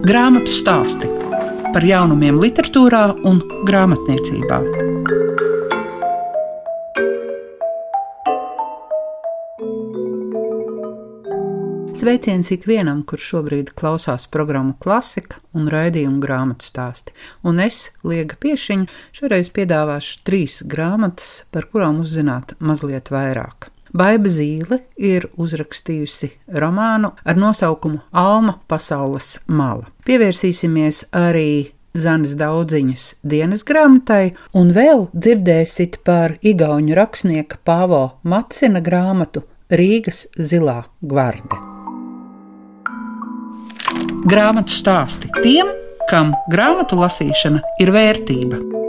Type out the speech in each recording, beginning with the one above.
Grāmatu stāsti par jaunumiem, literatūrā un grāmatniecībā. Sveiciens ikvienam, kurš šobrīd klausās programmu Klasika un raidījumu grāmatu stāsti. Un es, Liega Piešiņa, šoreiz piedāvāšu trīs grāmatas, par kurām uzzināt mazliet vairāk. Baiba Zīle ir uzrakstījusi romānu ar nosaukumu Alma pasaules mala. Pievērsīsimies arī Zanes daudziņas dienas grāmatai, un vēl dzirdēsit par igauņu rakstnieka Pāvo Matsina grāmatu Rīgas zilā gvarde. Grāmatu stāsti tiem, kam grāmatu lasīšana ir vērtība.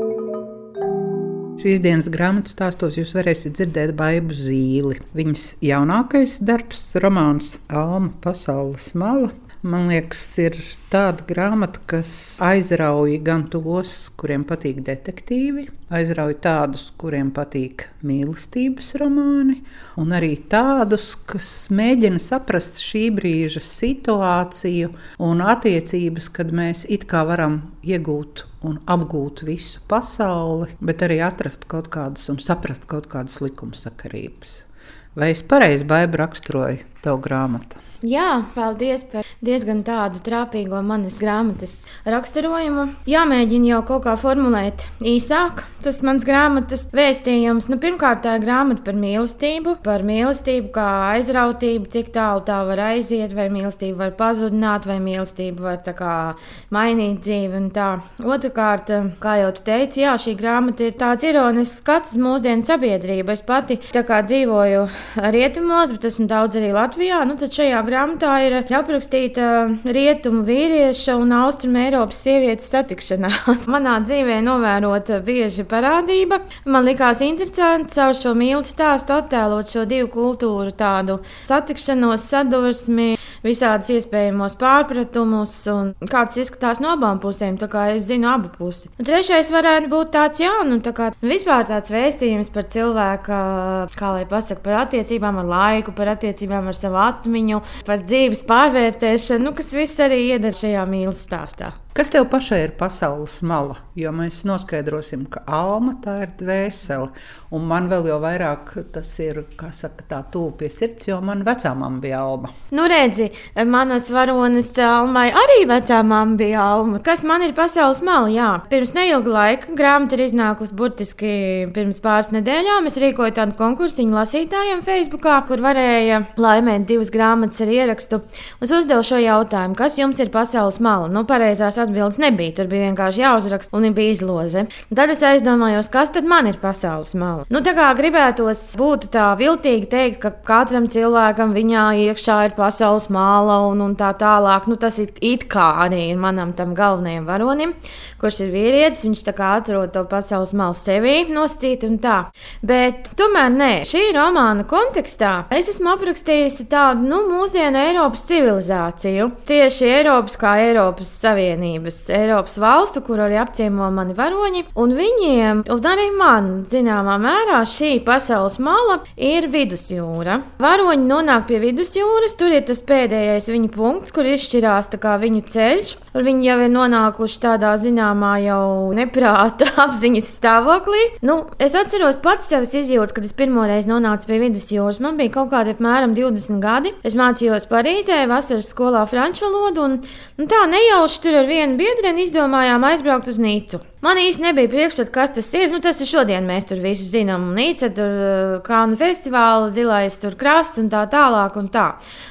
Šīs dienas grāmatu stāstos jūs varēsiet dzirdēt Baibu Zīli. Viņas jaunākais darbs, romāns Alma pasaules mala, Man liekas, ir tāda grāmata, kas aizrauja gan tos, kuriem patīk detektīvi, aizrauja tādus, kuriem patīk mīlestības romāni, un arī tādus, kas mēģina saprast šī brīža situāciju un attiecības, kad mēs it kā varam iegūt un apgūt visu pasauli, bet arī atrast kaut kādas un saprast kaut kādas likumsakarības. Vai es pareizi baidu raksturoju tavu grāmatu? Jā, paldies par diezgan tādu trāpīgo manas grāmatas raksturojumu. Jāmēģina jau kaut kā formulēt īsāk. Tas mans grāmatas vēstījums, nu, pirmkārt, tā ir grāmata par mīlestību, par mīlestību kā aizrautību, cik tālu tā var aiziet, vai mīlestība var pazudināt, vai mīlestība var kā, mainīt dzīvi. Otrakārt, kā jau tu teici, jā, šī grāmata ir tāds ironisks skats uz mūsdienu sabiedrību. Es pati dzīvoju rietumos, bet esmu daudz arī Latvijā. Nu, šajā grāmatā ir aprakstīta rietumu vīrieša un austrumu Eiropas sievietes satikšanās. Manā dzīvē novērota bieži parādība. Man likās interesanti caur šo mīlestības stāstu attēlot šo divu kultūru tādu satikšanos, sadursmi, visādus iespējamos pārpratumus un kā tas izskatās no abām pusēm. Tā kā es zinu abu pusi. Un trešais varētu būt tāds, jā, nu, tā kā vispār tāds vēstījums par cilvēku, kā lai pasakā, par attiecībām ar laiku, par attiecībām ar savu atmiņu, par dzīves pārvērtēšanu, nu, kas viss arī iedara šajā mīlestības stāstā. Kas tev pašai ir pasaules mala? Jo mēs noskaidrosim, ka alma tā ir dvēsele. Un man vēl jau vairāk tas ir, kā saka, tā tuvu pie sirds, jo man vecāmām bija alma. Nu, redzi, manas varonas almai arī vecāmām bija alma. Kas man ir pasaules mala? Jā, pirms neilga laika grāmata ir iznākusi burtiski pirms pāris nedēļām. Es rīkoju tādu konkursiņu lasītājiem Facebookā, kur varēja laimēt divas grāmatas ar ierakstu. Es uzdevu šo jautājumu, kas jums ir pasaules mala? Nu, pareizās atbildes nebija. Tur bija vienkārši jāuzraksta un bija izloze. Tad es aizdomājos, kas tad man ir pasaules mala. Nu, tā kā gribētos būt tā viltīgi teikt, ka katram cilvēkam viņā iekšā ir pasaules mala un, un tā tālāk. Nu, tas it, it kā arī ir manam tam galvenajam varonim, kurš ir vīrietis. Viņš tā kā atrod to pasaules malu sevī noscīt un tā. Bet tomēr nē, šī romāna kontekstā es esmu aprakstījusi tādu nu, mūsdienu Eiropas civilizāciju. Tieši Eiropas kā Eiropas Savienība. Savienības Eiropas valstu, kur arī apciemo mani varoņi. Un viņiem, un arī man, zināmā mērā, šī pasaules mala ir vidusjūra. Varoņi nonāk pie vidusjūras, tur ir tas pēdējais viņu punkts, kur izšķirās viņu ceļš. Viņi jau ir nonākuši tādā zināmā jau neprāta apziņas stāvoklī. Nu, es atceros pats savas izjūtas, kad es pirmoreiz nonācu pie vidusjūras. Man bija kaut kādi apmēram 20 gadi. Es mācījos Parīzē, vasaras skolā franču valodu, un nu, tā nejauši tur ar vienu vienu biedreni izdomājām aizbraukt uz Nīcu. Man īsti nebija priekšstats, kas tas ir. Nu, tas ir šodien, mēs tur visi zinām, Nīca, tur eh, kānu festivāla, zilais tur krasts un tā tālāk. Un tā.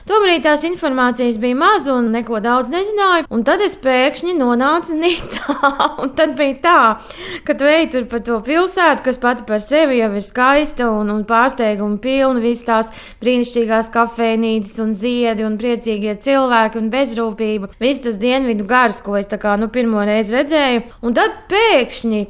Tomēr tās informācijas bija maz un neko daudz nezināju. Un tad es pēkšņi nonācu Nīcā. un tad bija tā, ka tu ej tur pa to pilsētu, kas pati par sevi jau ir skaista un, un pārsteiguma pilna. Visas tās brīnišķīgās kafejnīcas un ziedi un priecīgie cilvēki un bezrūpība. Viss tas dienvidu gars, ko es kā, nu, pirmo reizi redzēju. Un tad pēkšņi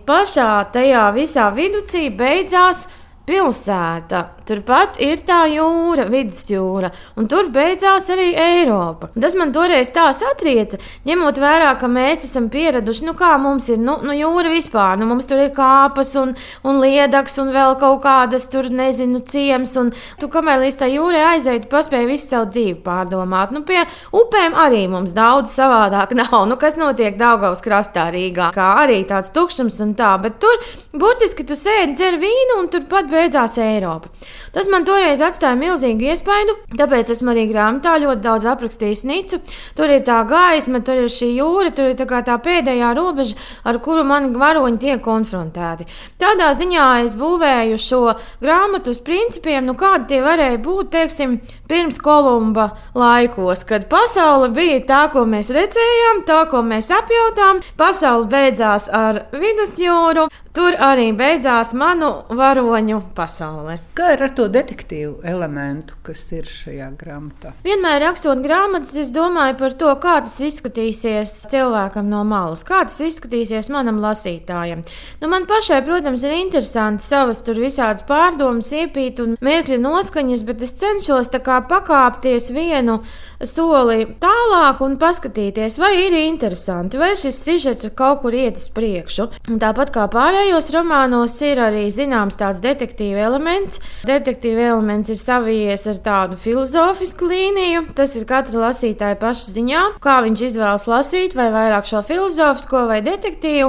pašā tajā visā vidū beidzās pilsēta. Turpat ir tā jūra, vidusjūra, un tur beidzās arī Eiropa. Un tas man toreiz tā satrieca, ņemot vērā, ka mēs esam pieraduši, nu kā mums ir nu, nu, jūra vispār, nu mums tur ir kāpas un, un liedaks un vēl kaut kādas tur, nezinu, ciems, un tu kamēr līdz tā jūrai aizēji, paspēji visu savu dzīvi pārdomāt. Nu, pie upēm arī mums daudz savādāk nav, nu kas notiek Daugavas krastā Rīgā, kā arī tāds tukšums un tā, bet tur burtiski tu sēdi, dzer vīnu un turpat beidzās Eiropa. Tas man toreiz atstāja milzīgu iespaidu, tāpēc esmu arī grāmatā ļoti daudz aprakstījis Nicu. Tur ir tā gaisma, tur ir šī jūra, tur ir tā, tā pēdējā robeža, ar kuru mani varoņi tiek konfrontēti. Tādā ziņā es būvēju šo grāmatu uz principiem, nu kādi tie varēja būt, teiksim, pirms Kolumba laikos, kad pasaule bija tā, ko mēs redzējām, tā, ko mēs apjautām. Pasaule beidzās ar vidusjūru, Tur arī beidzās manu varoņu pasaule. Kā ir ar to detektīvu elementu, kas ir šajā grāmatā? Vienmēr rakstot grāmatas, es domāju par to, kā tas izskatīsies cilvēkam no malas, kā tas izskatīsies manam lasītājam. Nu, man pašai, protams, ir interesanti savas tur visādas pārdomas, iepīt un mirkļa noskaņas, bet es cenšos pakāpties vienu soli tālāk un paskatīties, vai ir interesanti, vai šis sižets kaut kur iet uz priekšu. Un tāpat kā pārējie Pārējos romānos ir arī zināms tāds detektīva elements. Detektīva elements ir savijies ar tādu filozofisku līniju. Tas ir katra lasītāja paša ziņā, kā viņš izvēlas lasīt, vai vairāk šo filozofisko vai detektīvu.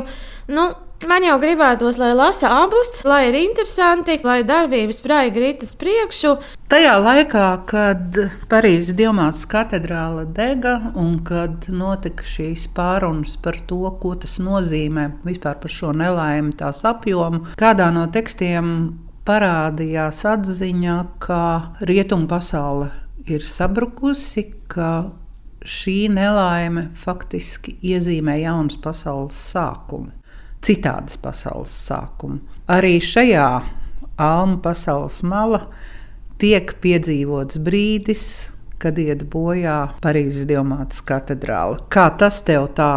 Nu, Man jau gribētos, lai lasa abus, lai ir interesanti, lai darbības sprāga ritas priekšu. Tajā laikā, kad Parīzes Dienvidas katedrāle dega un kad notika šīs pārunas par to, ko tas nozīmē vispār par šo nelaimi, tās apjomu, kādā no tekstiem parādījās atziņa, ka rietumu pasaule ir sabrukusi, ka šī nelaime faktiski iezīmē jaunas pasaules sākumu citādas pasaules sākumu. Arī šajā almu pasaules mala tiek piedzīvots brīdis, kad iet bojā Parīzes Dienvidas katedrāle. Kā tas tev tā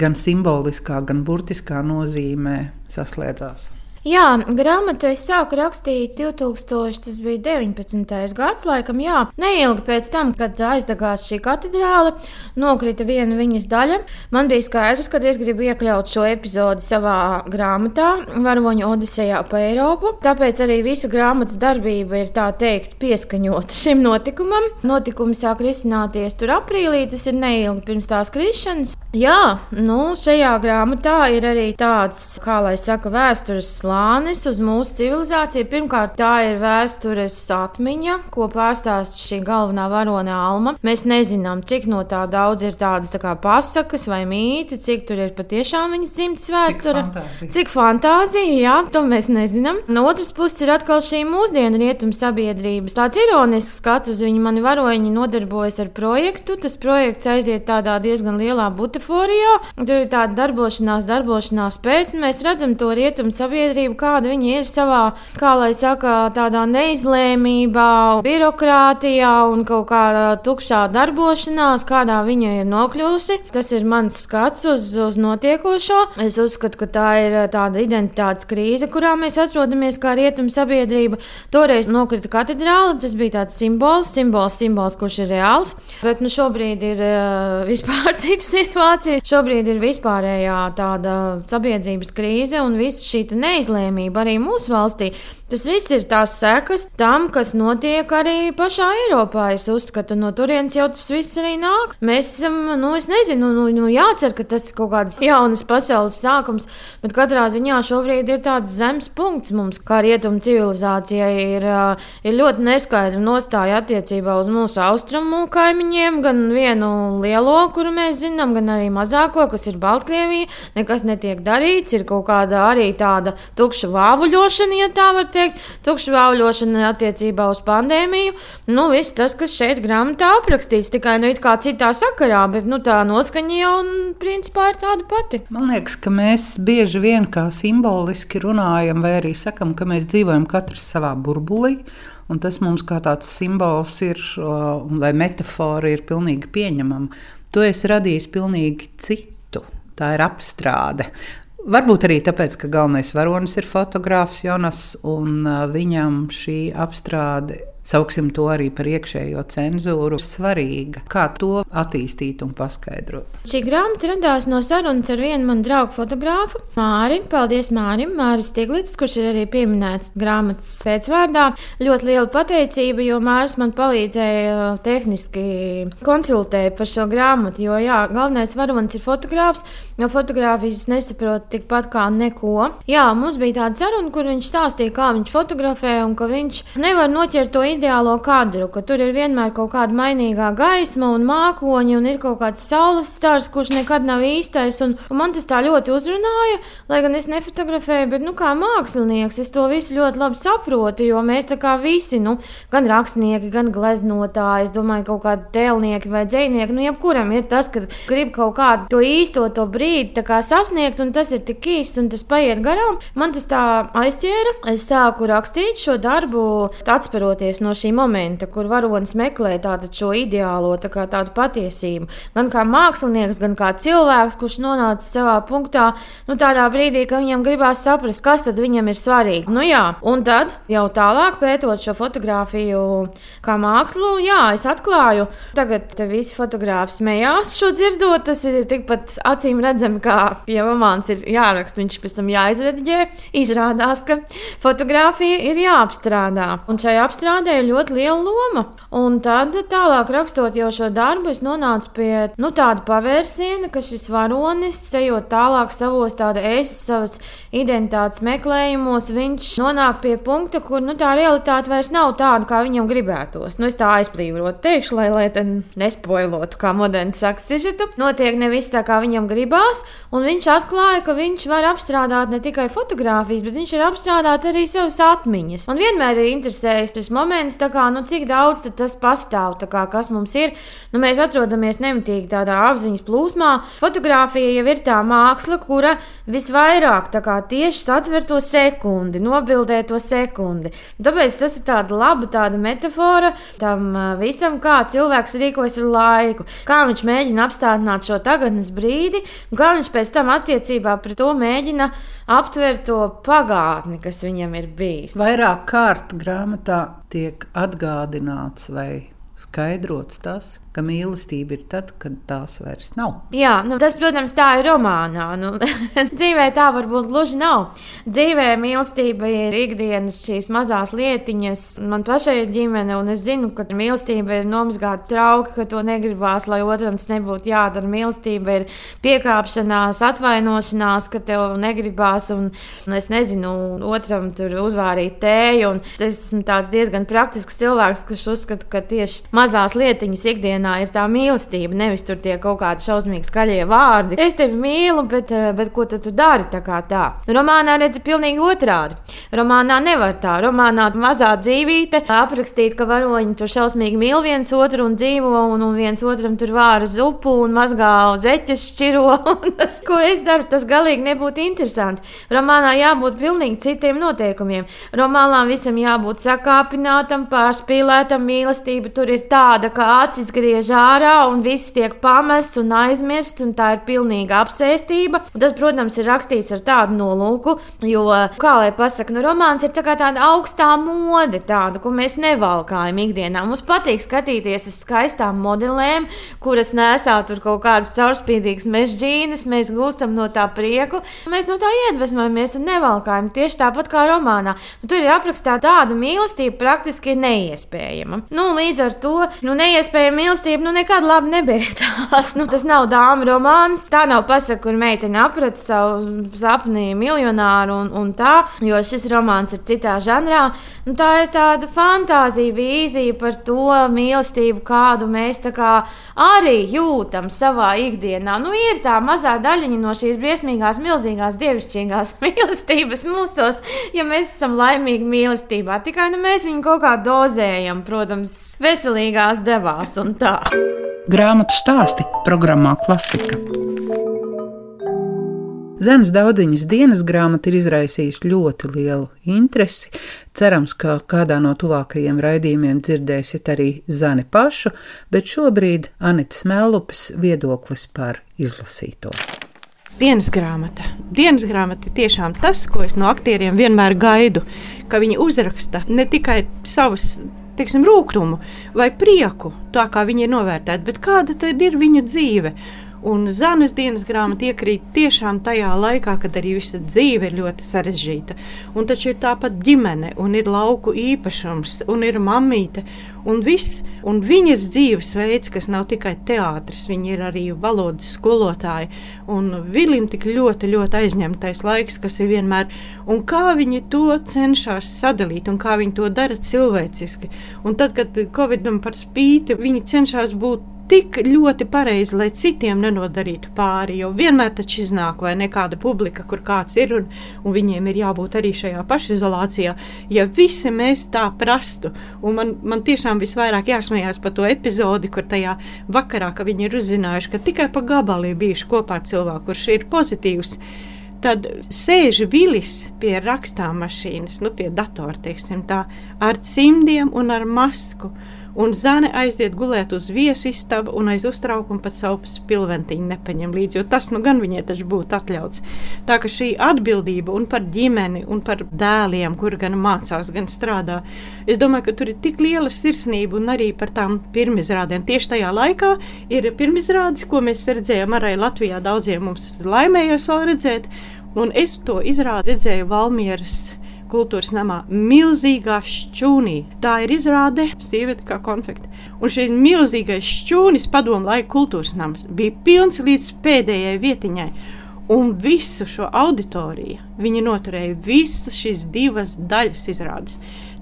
gan simboliskā, gan burtiskā nozīmē saslēdzās? Jā, grāmatu es sāku rakstīt 2019. gads, laikam, jā, neilgi pēc tam, kad aizdegās šī katedrāle, nokrita viena viņas daļa. Man bija skaidrs, ka es gribu iekļaut šo epizodi savā grāmatā, Varoņu Odisejā pa Eiropu. Tāpēc arī visa grāmatas darbība ir tā teikt pieskaņota šim notikumam. Notikumi sāk risināties tur aprīlī, tas ir neilgi pirms tās krišanas. Jā, nu, šajā grāmatā ir arī tāds, kā lai saka, vēstures slānis uz mūsu civilizāciju. Pirmkārt, tā ir vēstures atmiņa, ko pārstāsta šī galvenā varone Alma. Mēs nezinām, cik no tā daudz ir tādas tā kā pasakas vai mīti, cik tur ir patiešām viņas dzimtas vēsture. Cik fantāzija, cik fantāzija jā, to mēs nezinām. No otras puses ir atkal šī mūsdienu rietumu sabiedrības. Tāds ironisks skats uz viņu mani varoņi nodarbojas ar projektu. Tas projekts aiziet tādā diezgan lielā butaforijā. Tur ir tāda darbošanās, darbošanās pēc, un mēs redzam to rietumu sabiedrību kāda viņi ir savā, kā lai saka, tādā neizlēmībā, birokrātijā un kaut kādā tukšā darbošanās, kādā viņa ir nokļuvusi. Tas ir mans skats uz, uz notiekošo. Es uzskatu, ka tā ir tāda identitātes krīze, kurā mēs atrodamies kā rietumu sabiedrība. Toreiz nokrita katedrāle, tas bija tāds simbols, simbols, simbols kurš ir reāls. Bet nu, šobrīd ir uh, vispār cita situācija. Šobrīd ir vispārējā tāda sabiedrības krīze un viss šī neizlēmība arī mūsu valstī. Tas viss ir tās sekas tam, kas notiek arī pašā Eiropā. Es uzskatu, no turienes jau tas viss arī nāk. Mēs esam, nu, es nezinu, nu, nu jācer, ka tas ir kaut kāds jaunas pasaules sākums, bet katrā ziņā šobrīd ir tāds zemes punkts mums, kā rietumu civilizācijai ir, ir ļoti neskaidra nostāja attiecībā uz mūsu austrumu kaimiņiem, gan vienu lielo, kuru mēs zinām, gan arī mazāko, kas ir Baltkrievija. Nekas netiek darīts, ir kaut kāda arī tāda tukša vāvuļošana, ja tā var teikt teikt, tukša vauļošana attiecībā uz pandēmiju. Nu, viss tas, kas šeit grāmatā aprakstīts, tikai nu, citā sakarā, bet nu, tā noskaņa jau principā ir tāda pati. Man liekas, ka mēs bieži vien kā simboliski runājam, vai arī sakam, ka mēs dzīvojam katrs savā burbulī. Un tas mums kā tāds simbols ir, vai metāfora ir pilnīgi pieņemama. To es radīju pilnīgi citu. Tā ir apstrāde. Varbūt arī tāpēc, ka galvenais varonis ir fotogrāfs Jonas, un viņam šī apstrāde sauksim to arī par iekšējo cenzūru, svarīga. Kā to attīstīt un paskaidrot? Šī grāmata radās no sarunas ar vienu manu draugu fotografu, Māri. Paldies Mārim, Māris Stiglits, kurš ir arī pieminēts grāmatas pēcvārdā. Ļoti liela pateicība, jo Māris man palīdzēja uh, tehniski konsultēt par šo grāmatu, jo jā, galvenais varonis ir fotogrāfs. No fotografijas nesaprotu tikpat kā neko. Jā, mums bija tāda saruna, kur viņš stāstīja, kā viņš fotografē un ka viņš nevar noķert to ideālo kadru, ka tur ir vienmēr kaut kāda mainīgā gaisma un mākoņi un ir kaut kāds saules stars, kurš nekad nav īstais. Un, un man tas tā ļoti uzrunāja, lai gan es nefotografēju, bet nu, kā mākslinieks es to visu ļoti labi saprotu, jo mēs tā kā visi, nu, gan rakstnieki, gan gleznotāji, es domāju, kaut kādi tēlnieki vai dzēnieki, nu, jebkuram ir tas, ka grib kaut kādu to īsto to brīdi sasniegt, un tas ir tik īss, un tas paiet garām. Man tas tā aizķēra. Es sāku rakstīt šo darbu, atceroties no šī momenta, kur varonis meklē šo ideālo tā kā, tādu patiesību. Gan kā mākslinieks, gan kā cilvēks, kurš nonāca savā punktā, nu, tādā brīdī, ka viņam gribās saprast, kas tad viņam ir svarīgi. Nu, jā, un tad jau tālāk pētot šo fotografiju kā mākslu, jā, es atklāju, tagad visi fotografi smējās šo dzirdot. Tas ir tikpat acīm redzams redzam, kā ja romāns ir jāraksta, viņš pēc tam jāizrediģē. Izrādās, ka fotografija ir jāapstrādā. Un šai apstrādē ir ļoti liela loma. Un tad, tālāk rakstot jau šo darbu, es nonācu pie nu, tāda pavērsiena, ka šis varonis, ejot tālāk savos tāda es, savas identitātes meklējumos, viņš nonāk pie punkta, kur nu, tā realitāte vairs nav tāda, kā viņam gribētos. Nu, es tā aizplīvot teikšu, lai, lai nespoilotu, kā moderni saka, sižetu. Notiek nevis tā, kā viņam gribās un viņš atklāja, ka viņš var apstrādāt ne tikai fotogrāfijas, bet viņš var apstrādāt arī savas atmiņas. Un vienmēr ir interesējis tas moments, kā, nu, cik daudz tas pastāv, kā, kas mums ir. Nu, mēs atrodamies nemitīgi tādā apziņas plūsmā. Fotogrāfija jau ir tā māksla, kura visvairāk kā, tieši satver to sekundi, nobildē to sekundi. Tāpēc tas ir tāda laba tāda metafora tam visam, kā cilvēks rīkojas ar laiku, kā viņš mēģina apstādināt šo tagadnes brīdi, Kā viņš pēc tam attiecībā pret to mēģina aptvert to pagātni, kas viņam ir bijis. Vairāk kārt grāmatā tiek atgādināts vai skaidrots tas, ka mīlestība ir tad, kad tās vairs nav. Jā, nu, tas, protams, tā ir romānā. Nu, dzīvē tā varbūt gluži nav. Dzīvē mīlestība ir ikdienas šīs mazās lietiņas. Man pašai ir ģimene, un es zinu, ka mīlestība ir nomazgāta trauka, ka to negribās, lai otram tas nebūtu jādara. Mīlestība ir piekāpšanās, atvainošanās, ka tev negribās, un, un es nezinu, otram tur uzvārīt tēju. Es esmu diezgan praktisks cilvēks, kurš uzskata, ka tieši mazās lietiņas ikdienā ikdienā ir tā mīlestība, nevis tur tie kaut kādi šausmīgi skaļie vārdi. Es tevi mīlu, bet, eh, bet ko tu dari tā kā tā? Romānā redzi pilnīgi otrādi. Romānā nevar tā. Romānā mazā dzīvīte aprakstīt, ka varoņi tur šausmīgi mīl viens otru un dzīvo, un, un viens otram tur vāra zupu un mazgā zeķes šķiro. tas, ko es daru, tas galīgi nebūtu interesanti. Romānā jābūt pilnīgi citiem noteikumiem. Romānā visam jābūt sakāpinātam, pārspīlētam, mīlestība tur ir tāda, ka acis jāgriež ārā, un viss tiek pamests un aizmirsts, un tā ir pilnīga apsēstība. Un tas, protams, ir rakstīts ar tādu nolūku, jo, kā lai pasakā, nu, romāns ir tā tāda augstā mode, tāda, ko mēs nevalkājam ikdienā. Mums patīk skatīties uz skaistām modelēm, kuras nesā tur kaut kādas caurspīdīgas mežģīnas, mēs gūstam no tā prieku, mēs no tā iedvesmojamies un nevalkājam tieši tāpat kā romānā. Nu, tur ir aprakstīta tāda mīlestība, praktiski neiespējama. Nu, līdz ar to nu, neiespējama mīlestība nu, nekad labi nebeidzās. nu, tas nav dāmas romāns. Tā nav pasaka, kur meitene apret savu sapni miljonāru un, un tā, jo šis romāns ir citā žanrā. Nu, tā ir tāda fantāzija, vīzija par to mīlestību, kādu mēs kā arī jūtam savā ikdienā. Nu, ir tā mazā daļiņa no šīs briesmīgās, milzīgās, dievišķīgās mīlestības mūsos, ja mēs esam laimīgi mīlestībā. Tikai nu, mēs viņu kaut kā dozējam, protams, veselīgās devās un tā. Grāmatu stāsti programmā Klasika. Zemes daudziņas dienas grāmata ir izraisījusi ļoti lielu interesi. Cerams, ka kādā no tuvākajiem raidījumiem dzirdēsiet arī Zani pašu, bet šobrīd Anita Smēlupes viedoklis par izlasīto. Dienas grāmata. Dienas grāmata ir tiešām tas, ko es no aktieriem vienmēr gaidu. Ka viņi uzraksta ne tikai savus teiksim, rūkumu vai prieku, tā kā viņi ir novērtēti, bet kāda ir viņa dzīve. Un Zanes dienas grāmata iekrīt tiešām tajā laikā, kad arī visa dzīve ir ļoti sarežģīta. Un taču ir tāpat ģimene, un ir lauku īpašums, un ir mamīte, un viss. Un viņas dzīvesveids, kas nav tikai teātris, viņa ir arī valodas skolotāja. Un Vilim tik ļoti, ļoti aizņemtais laiks, kas ir vienmēr, un kā viņi to cenšas sadalīt, un kā viņi to dara cilvēciski. Un tad, kad Covidam par spīti, viņi cenšas būt tik ļoti pareizi, lai citiem nenodarītu pāri. Jo vienmēr taču iznāk vai nekāda publika, kur kāds ir, un, un viņiem ir jābūt arī šajā pašizolācijā. Ja visi mēs tā prastu, un man, man tiešām visvairāk jāsmējās par to epizodi, kur tajā vakarā, kad viņi ir uzzinājuši, ka tikai pa gabalī bijuši kopā ar cilvēku, kurš ir pozitīvs. Tad sēž vilis pie rakstāmašīnas, nu, pie datora, teiksim, tā, ar cimdiem un ar masku un zāne aiziet gulēt uz viesu istabu un aiz uztraukuma pat savu pilventiņu nepaņem līdzi, jo tas nu gan viņai taču būtu atļauts. Tā ka šī atbildība un par ģimeni un par dēliem, kuri gan mācās, gan strādā, es domāju, ka tur ir tik liela sirsnība un arī par tām pirmizrādēm. Tieši tajā laikā ir pirmizrādes, ko mēs redzējām arī Latvijā, daudziem mums laimējos vēl redzēt, un es to izrādi redzēju Valmieras kultūras namā, milzīgā šķūnī. Tā ir izrāde, sieviete kā konfekte. Un šī milzīgais šķūnis, padomu laika kultūras nams, bija pilns līdz pēdējai vietiņai. Un visu šo auditoriju viņi noturēja visas šīs divas daļas izrādes.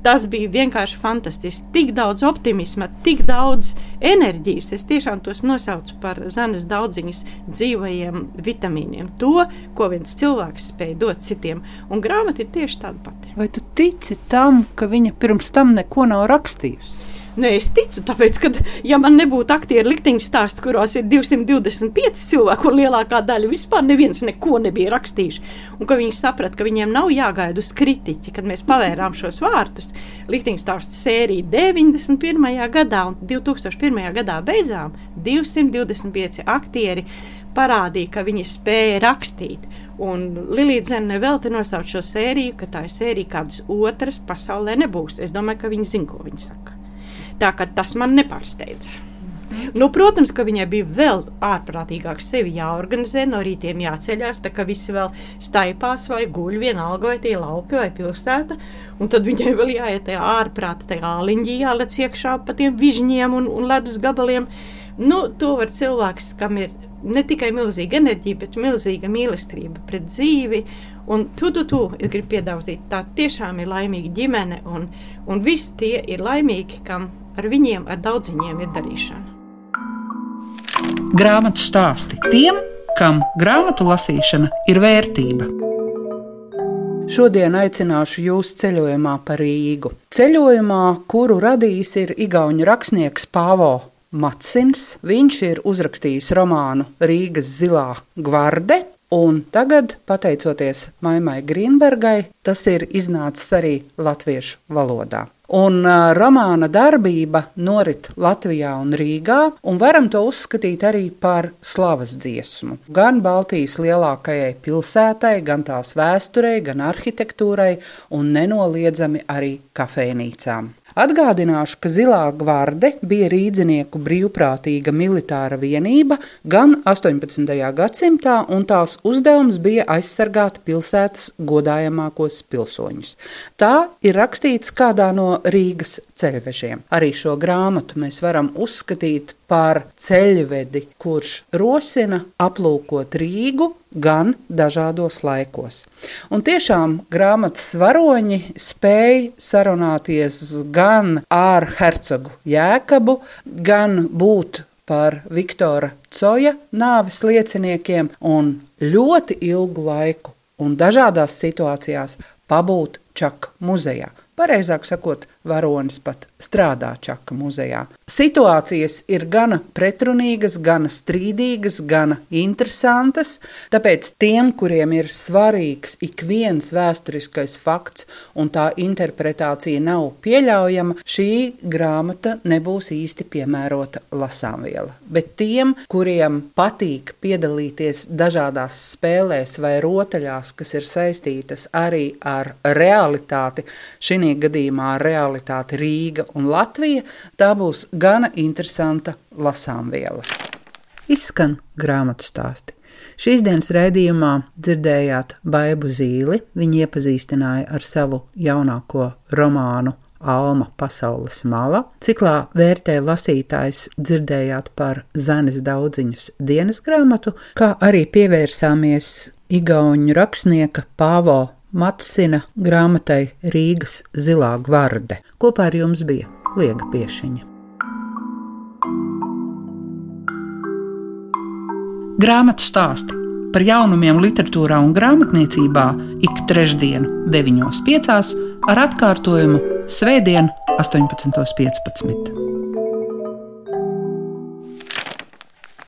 Tas bija vienkārši fantastiski. Tik daudz optimisma, tik daudz enerģijas. Es tiešām tos nosaucu par zemes daudziņas dzīvajiem vitamīniem. To, ko viens cilvēks spēja dot citiem. Un grāmata ir tieši tāda pati. Vai tu tici tam, ka viņa pirms tam neko nav rakstījusi? Nē, es ticu, tāpēc, ka, ja man nebūtu aktieru likteņu stāstu, kuros ir 225 cilvēki, un lielākā daļa vispār neviens neko nebija rakstījuši, un ka viņi saprata, ka viņiem nav jāgaida uz kritiķi, kad mēs pavērām šos vārtus, likteņu stāstu sēriju 91. gadā un 2001. gadā beidzām 225 aktieri parādīja, ka viņi spēja rakstīt. Un Lilija Zene vēl te nosauc šo sēriju, ka tā ir sērija, kādas otras pasaulē nebūs. Es domāju, ka viņi zina, ko viņi saka. Tā kā tas man nepārsteidza. Nu, protams, ka viņai bija vēl ārprātīgāk sevi jāorganizē, no rītiem jāceļās, tā kā visi vēl staipās vai guļ vienalga vai tie lauki vai pilsēta. Un tad viņai vēl jāiet tajā ārprātā, tajā āliņģī jālec iekšā pa tiem vižņiem un, un ledus gabaliem. Nu, to var cilvēks, kam ir ne tikai milzīga enerģija, bet milzīga mīlestība pret dzīvi. Un tu, tu, tu, es gribu piedāvāt, tā tiešām ir laimīga ģimene, un, un visi tie ir laimīgi, kam ar viņiem, ar daudziņiem ir darīšana. Grāmatu stāsti tiem, kam grāmatu lasīšana ir vērtība. Šodien aicināšu jūs ceļojumā pa Rīgu. Ceļojumā, kuru radījis ir Igaunijas rakstnieks Pāvo Matsins. Viņš ir uzrakstījis romānu Rīgas zilā gvarde, Un tagad, pateicoties Maimai Grīnbergai, tas ir iznācis arī latviešu valodā. Un uh, romāna darbība norit Latvijā un Rīgā, un varam to uzskatīt arī par slavas dziesmu. Gan Baltijas lielākajai pilsētai, gan tās vēsturei, gan arhitektūrai, un nenoliedzami arī kafejnīcām. Atgādināšu, ka Zilā gvarde bija rīdzinieku brīvprātīga militāra vienība gan 18. gadsimtā, un tās uzdevums bija aizsargāt pilsētas godājamākos pilsoņus. Tā ir rakstīts kādā no Rīgas ceļvežiem. Arī šo grāmatu mēs varam uzskatīt par ceļvedi, kurš rosina aplūkot Rīgu gan dažādos laikos. Un tiešām grāmatas varoņi spēja sarunāties gan ar hercogu Jēkabu, gan būt par Viktora Coja nāves lieciniekiem un ļoti ilgu laiku un dažādās situācijās pabūt Čaka muzejā. Pareizāk sakot, varonis pat strādā Čaka muzejā. Situācijas ir gana pretrunīgas, gana strīdīgas, gana interesantas, tāpēc tiem, kuriem ir svarīgs ik viens vēsturiskais fakts un tā interpretācija nav pieļaujama, šī grāmata nebūs īsti piemērota lasāmviela. Bet tiem, kuriem patīk piedalīties dažādās spēlēs vai rotaļās, kas ir saistītas arī ar realitāti, šī gadījumā realitāte Rīga un Latvija, tā būs gana interesanta lasāmviela. Izskan grāmatu stāsti. Šīs dienas raidījumā dzirdējāt Baibu Zīli. Viņa iepazīstināja ar savu jaunāko romānu Alma pasaules mala. Ciklā vērtē lasītājs dzirdējāt par Zanes daudziņas dienas grāmatu, kā arī pievērsāmies Igauņu rakstnieka Pāvo Matsina grāmatai Rīgas zilā gvarde. Kopā ar jums bija Liega Piešiņa. Grāmatu stāsti par jaunumiem literatūrā un grāmatniecībā ik trešdienu, 9.5. ar atkārtojumu Svētdien, 18.15.